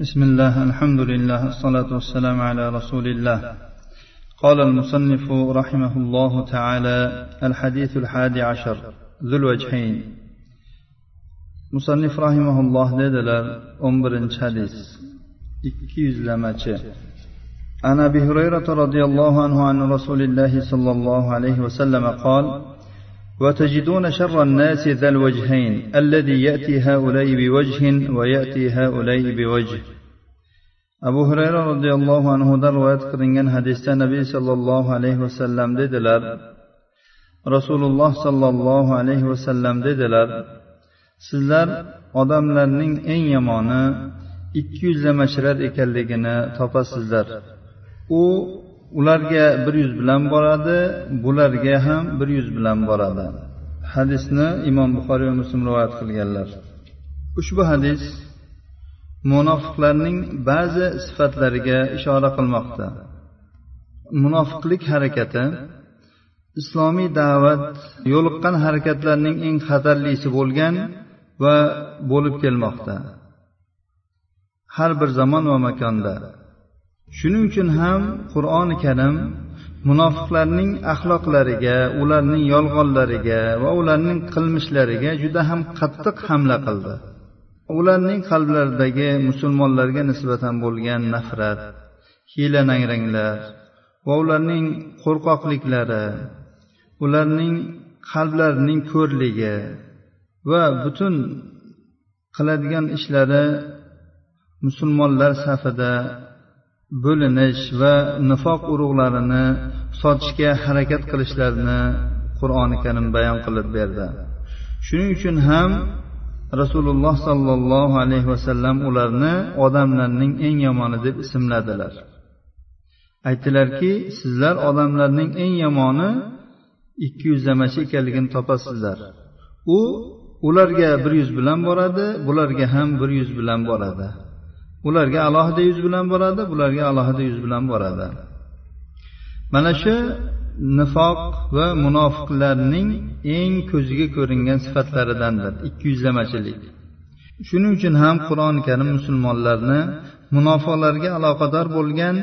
بسم الله الحمد لله الصلاة والسلام على رسول الله قال المصنف رحمه الله تعالى الحديث الحادي عشر ذو الوجهين مصنف رحمه الله birinchi hadis ikki yuzlamachi. عن ابي هريره رضي الله عنه عن رسول الله صلى الله عليه وسلم قال وتجدون شر الناس ذا الوجهين الذي يأتي هؤلاء بوجه ويأتي هؤلاء بوجه abu hurayra roziyallohu anhudan rivoyat qilingan hadisda nabiy sollallohu alayhi vasallam dedilar rasululloh sollallohu alayhi vasallam dedilar sizlar odamlarning eng yomoni ikki yuzlamachilar ekanligini topasizlar u ularga bir yuz bilan boradi bularga ham bir yuz bilan boradi. Hadisni imom buxoriy va muslim rivoyat qilganlar. Ushbu hadis munofiqlarning ba'zi sifatlariga ishora qilmoqda. Munofiqlik harakati islomiy da'vat yo'liqqan harakatlarning eng xatarlisi bo'lgan va bo'lib kelmoqda. Har bir zamon va makonda. Shuning uchun ham qur'oni karim munofiqlarning axloqlariga ularning yolg'onlariga va ularning qilmishlariga juda ham qattiq hamla qildi. Ularning qalblaridagi musulmonlarga nisbatan bo'lgan nafrat hiyla nangranglar va ularning qo'rqoqliklari ularning qalblarining ko'rligi va butun qiladigan ishlari musulmonlar safida bo'linish va nifoq urug'larini sotishga harakat qilishlarini qur'oni karim bayon qilib berdi. Shuning uchun ham rasululloh sollallohu alayhi vasallam ularni odamlarning eng yomoni deb ismladilar. Aytdilarki sizlar odamlarning eng yomoni ikki yuzlamachi ekanligini topasizlar. U ularga bir yuz bilan boradi bularga ham bir yuz bilan boradi. Ularga alohida yuz bilan boradi bularga alohida yuz bilan boradi. Mana shu nifoq va munofiqlarning eng ko'ziga ko'ringan sifatlaridandir ikki yuzlamachilik shuning uchun ham qur'oni karim musulmonlarni munofiqlarga aloqador bo'lgan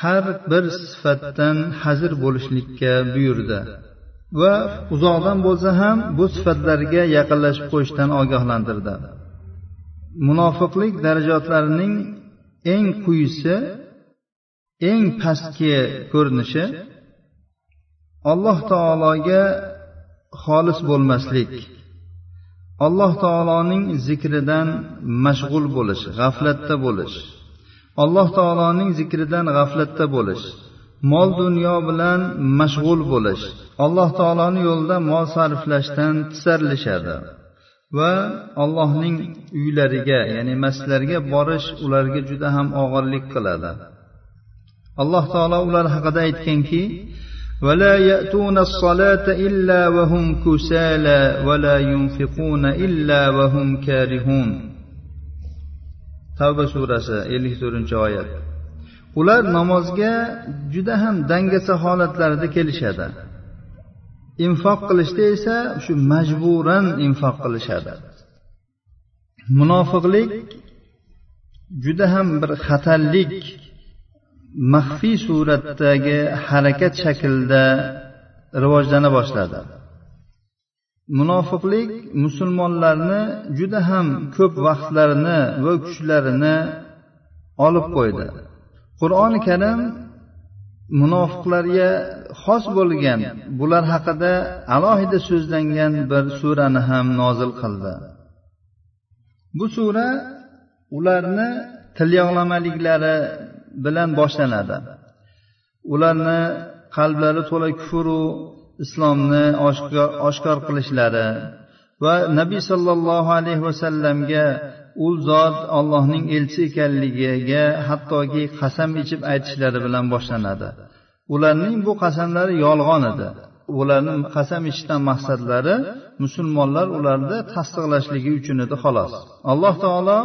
har bir sifatdan hazir bo'lishlikka buyurdi. Va uzoqdan bo'lsa ham bu sifatlarga yaqinlashib qo'yishdan ogohlantirdi. Munofiqlik darajotlarining eng quyisi eng pastki ko'rinishi alloh taologa xolis bo'lmaslik. Alloh taoloning zikridan mashg'ul bo'lish g'aflatda bo'lish. Alloh taoloning zikridan g'aflatda bo'lish. Mol dunyo bilan mashg'ul bo'lish. Alloh taoloni yo'lida mol sarflashdan tisarlishadi. va allohning uylariga ya'ni masjidlarga borish ularga juda ham og'irlik qiladi alloh taolo ular haqida aytganki ولا يأتون الصلاة إلا وهم كسالى ولا ينفقون إلا وهم كارهون tavba surasi ellik to'rtinchi oyat ular namozga juda ham dangasa holatlarida kelishadi Infoq qilishda esa shu majburan infoq qilishadi. Munofiqlik juda ham bir xatarlik maxfiy suratdagi harakat shaklida rivojlana boshladi. Munofiqlik musulmonlarni juda ham ko'p vaqtlarini va kuchlarini olib qo'ydi. Qur'oni karim munofiqlarga xos bo'lgan bular haqida alohida so'zlangan bir surani ham nozil qildi. Bu sura ularni tilyog'lamaliklari bilan boshlanadi. Ularni qalblari to'la kufru islomni oshkor qilishlari va nabiy sollallohu alayhi vasallamga u zot allohning elchisi ekanligiga hattoki qasam ichib aytishlari bilan boshlanadi. ularning bu qasamlari yolg'on edi ularni qasam ichishdan maqsadlari musulmonlar ularni tasdiqlashligi uchun edi xolos alloh taolo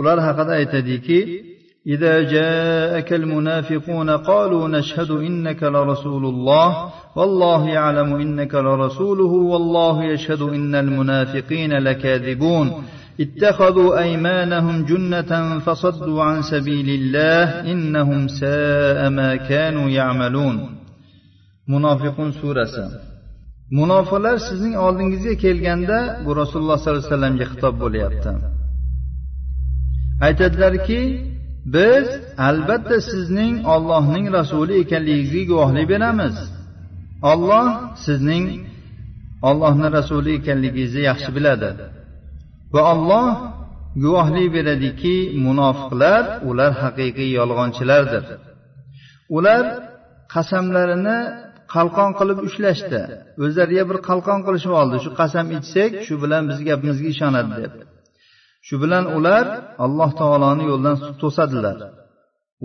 ular haqida aytadiki إذا جاءك المنافقون قالوا نشهد إنك لرسول الله والله يعلم إنك لرسوله والله يشهد إن المنافقين لكاذبون اتخذوا أيمانهم جنة فصدوا عن سبيل الله إنهم ساء ما كانوا يعملون munofiqun surasi munofiqlar sizning oldingizga kelganda bu rasululloh sollallohu alayhi vasallamga xitob bo'lyapti aytadilarki biz albatta sizning ollohning rasuli ekanligingizga guvohlik beramiz olloh sizning ollohni rasuli ekanligingizni yaxshi biladi Va olloh guvohlik beradiki munofiqlar ular haqiqiy yolg'onchilardir. Ular qasamlarini qalqon qilib ushlashdi. O'zlariga bir qalqon qilishib oldi. Shu qasam ichsak shu bilan bizni gapimizga ishonadi deb. Shu bilan ular alloh taoloni yo'ldan to'sadilar.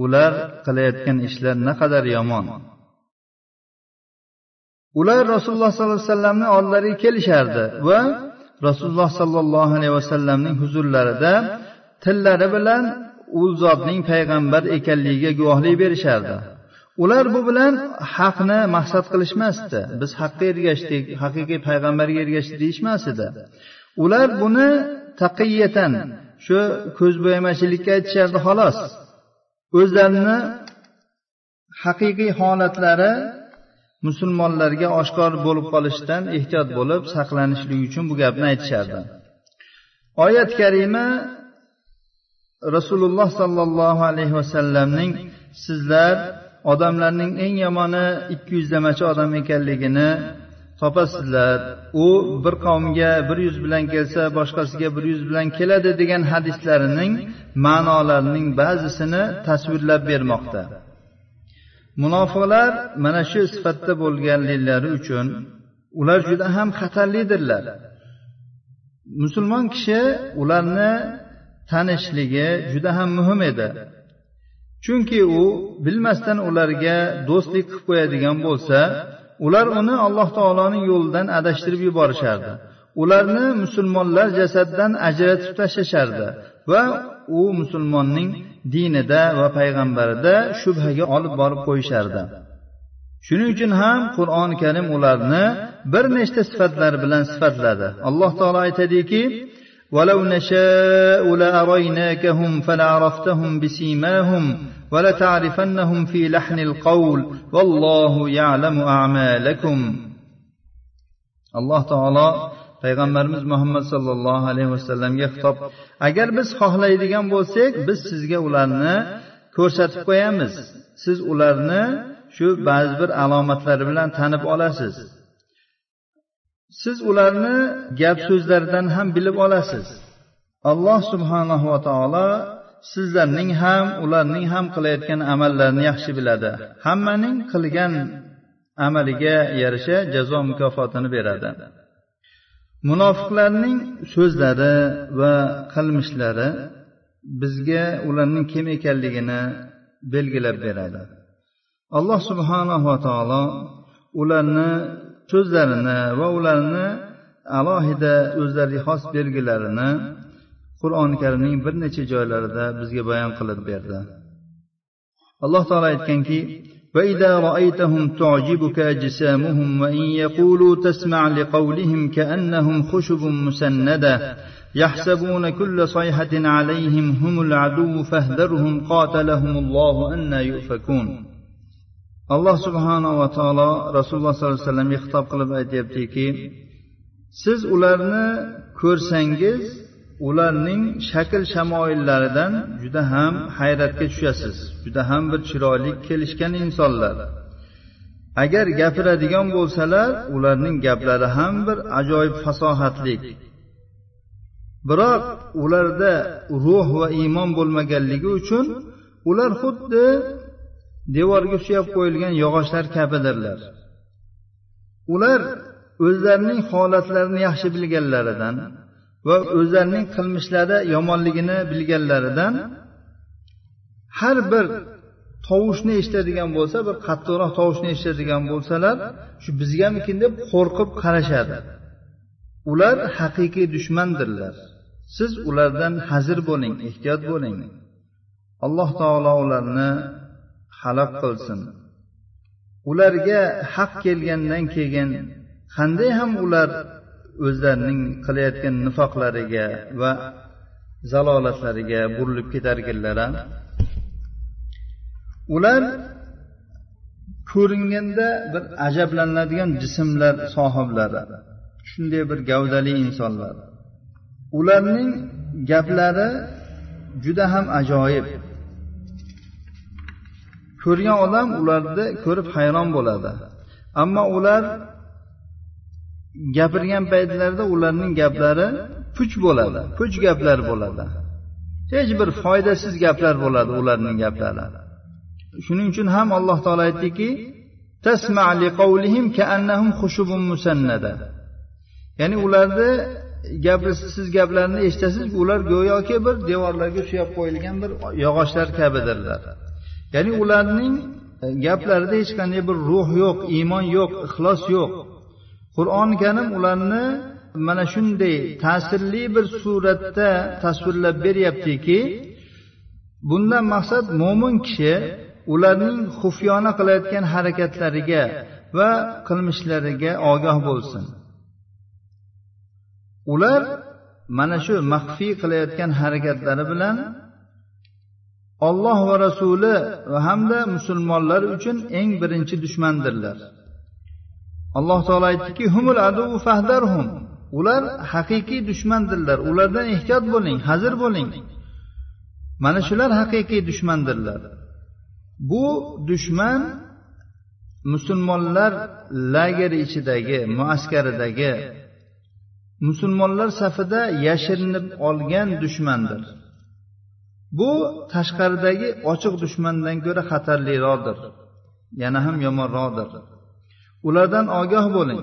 Ular qilayotgan ishlar naqadar yomon. Ular rasululloh sollallohu alayhi vasallamni oldilariga kelishardi va rasululloh sollallohu alayhi vasallamning huzurlarida tillari bilan u zotning payg'ambar ekanligiga guvohlik berishardi. Ular bu bilan haqni maqsad qilishmasdi. Biz haqqa ergashdik haqiqiy payg'ambarga ergashdik deyishmas edi. Ular buni taqiyatan shu ko'zbo'yamachilikka aytishardi xolos. O'zlarini haqiqiy holatlari musulmonlarga oshkor bo'lib qolishdan ehtiyot bo'lib saqlanishlik uchun bu gapni aytishardi. Oyat karima rasululloh sollallohu alayhi vasallamning sizlar odamlarning eng yomoni ikki yuzlamachi odam ekanligini topasizlar. U bir qavmga bir yuz bilan kelsa boshqasiga bir yuz bilan keladi degan hadislarining ma'nolarining ba'zisini tasvirlab bermoqda. Munofiqlar mana shu sifatda bo'lganliklari uchun ular juda ham xatarlidirlar. Musulmon kishi ularni tanishligi juda ham muhim edi. Chunki u bilmasdan ularga do'stlik qilib qo'yadigan bo'lsa ular uni alloh taoloning yo'lidan adashtirib yuborishardi. Ularni musulmonlar jasaddan ajratib tashlashardi va u musulmonning dinida va payg'ambarida shubhaga olib borib qo'yishardi shuning uchun ham qur'oni karim ularni bir nechta sifatlar bilan sifatladi alloh taolo aytadiki ولو نشاء لأريناكهم فلعرفتهم بسيماهم ولتعرفنهم في لحن القول والله يعلم أعمالكم alloh taolo payg'ambarimiz muhammad sollallohu alayhi vasallamga xitob agar biz xohlaydigan bo'lsak biz sizga ularni ko'rsatib qo'yamiz. Siz ularni shu ba'zi bir alomatlari bilan tanib olasiz. Siz ularni gap so'zlaridan ham bilib olasiz. Alloh subhanahu va taolo sizlarning ham ularning ham qilayotgan amallarini yaxshi biladi. Hammaning qilgan amaliga yarasha jazo mukofotini beradi. Munofiqlarning so'zlari va qilmishlari bizga ularning kim ekanligini belgilab beradi. Alloh subhanahu va taolo ularni so'zlarini va ularni alohida o'zlariga xos belgilarini qur'oni karimning bir necha joylarida bizga bayon qilib berdi. Alloh taolo aytganki وإذا رأيتهم تعجبك أجسامهم وإن يقولوا تسمع لقولهم كأنهم خشب مسندة يحسبون كل صيحة عليهم هم العدو فاهذرهم قاتلهم الله أن يؤفكون. alloh subhanava taolo rasululloh sollallohu alayhi vasallamga xitob qilib aytyaptiki siz ularni ko'rsangiz ularning shakl shamoillaridan juda ham hayratga tushasiz juda ham bir chiroyli kelishgan insonlar. Agar gapiradigan bo'lsalar ularning gaplari ham bir ajoyib fasohatlik biroq ularda ruh va iymon bo'lmaganligi uchun ular xuddi devorga suyab qo'yilgan yog'ochlar kabidirlar. Ular o'zlarining holatlarini yaxshi bilganlaridan va o'zlarining qilmishlari yomonligini bilganlaridan har bir tovushni eshitadigan bo'lsa bir qattiqroq tovushni eshitadigan bo'lsalar shu bizgamikin? deb qo'rqib qarashadi. Ular haqiqiy dushmandirlar. Siz ulardan hazir bo'ling ehtiyot bo'ling. Alloh taolo ularni halok qilsin. Ularga haq kelgandan keyin qanday ham ular o'zlarining qilayotgan nifoqlariga va zalolatlariga burilib ketarkanlar ular ko'ringanda bir ajablanadigan jismlar sohiblari shunday bir gavdali insonlar. Ularning gaplari juda ham ajoyib. Ko'rgan odam ularni ko'rib hayron bo'ladi. Ammo ular gapirgan paytlarida ularning gaplari puch bo'ladi puch gaplar bo'ladi. Hech bir foydasiz gaplar bo'ladi ularning gaplari. Shuning uchun ham alloh taolo aytdiki ya'ni ularni gapi siz gaplarini eshitasiz ular go'yoki bir devorlarga suyab qo'yilgan bir yog'ochlar kabidirlar. Ya'ni ularning gaplarida hech qanday bir ruh yo'q iymon yo'q ixlos yo'q. Qur'oni karim ularni mana shunday ta'sirli bir suratda tasvirlab beryaptiki bundan maqsad mo'min kishi ularning xufyona qilayotgan harakatlariga va qilmishlariga ogoh bo'lsin. Ular mana shu maxfiy qilayotgan harakatlari bilan olloh va rasuli va hamda musulmonlar uchun eng birinchi dushmandirlar. Alloh taolo aytdiki humul adu fahdarhum ular haqiqiy dushmandirlar ulardan ehtiyot bo'ling hazir bo'ling. Mana shular haqiqiy dushmandirlar bu dushman musulmonlar lageri ichidagi muaskaridagi musulmonlar safida yashirinib olgan dushmandir. Bu tashqaridagi ochiq dushmandan ko'ra xatarliroqdir. Yana ham yomonroqdir ulardan ogoh bo'ling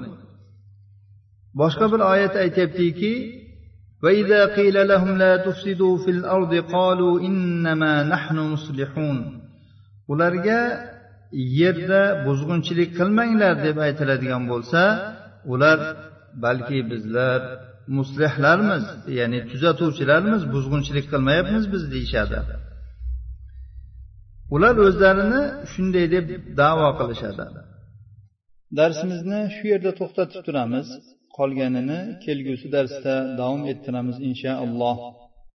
boshqa bir oyat aytyaptiki وإذا قيل لهم لا تفسدوا في الأرض قالوا إنما نحن مصلحون ularga yerda buzg'unchilik qilmanglar deb aytiladigan bo'lsa ular balki bizlar muslihlarmiz ya'ni tuzatuvchilarmiz buzg'unchilik qilmayapmiz biz deyishadi ular o'zlarini shunday deb davo qilishadi Darsimizni shu yerda to'xtatib turamiz. Qolganini kelgusi darsda davom ettiramiz inshaalloh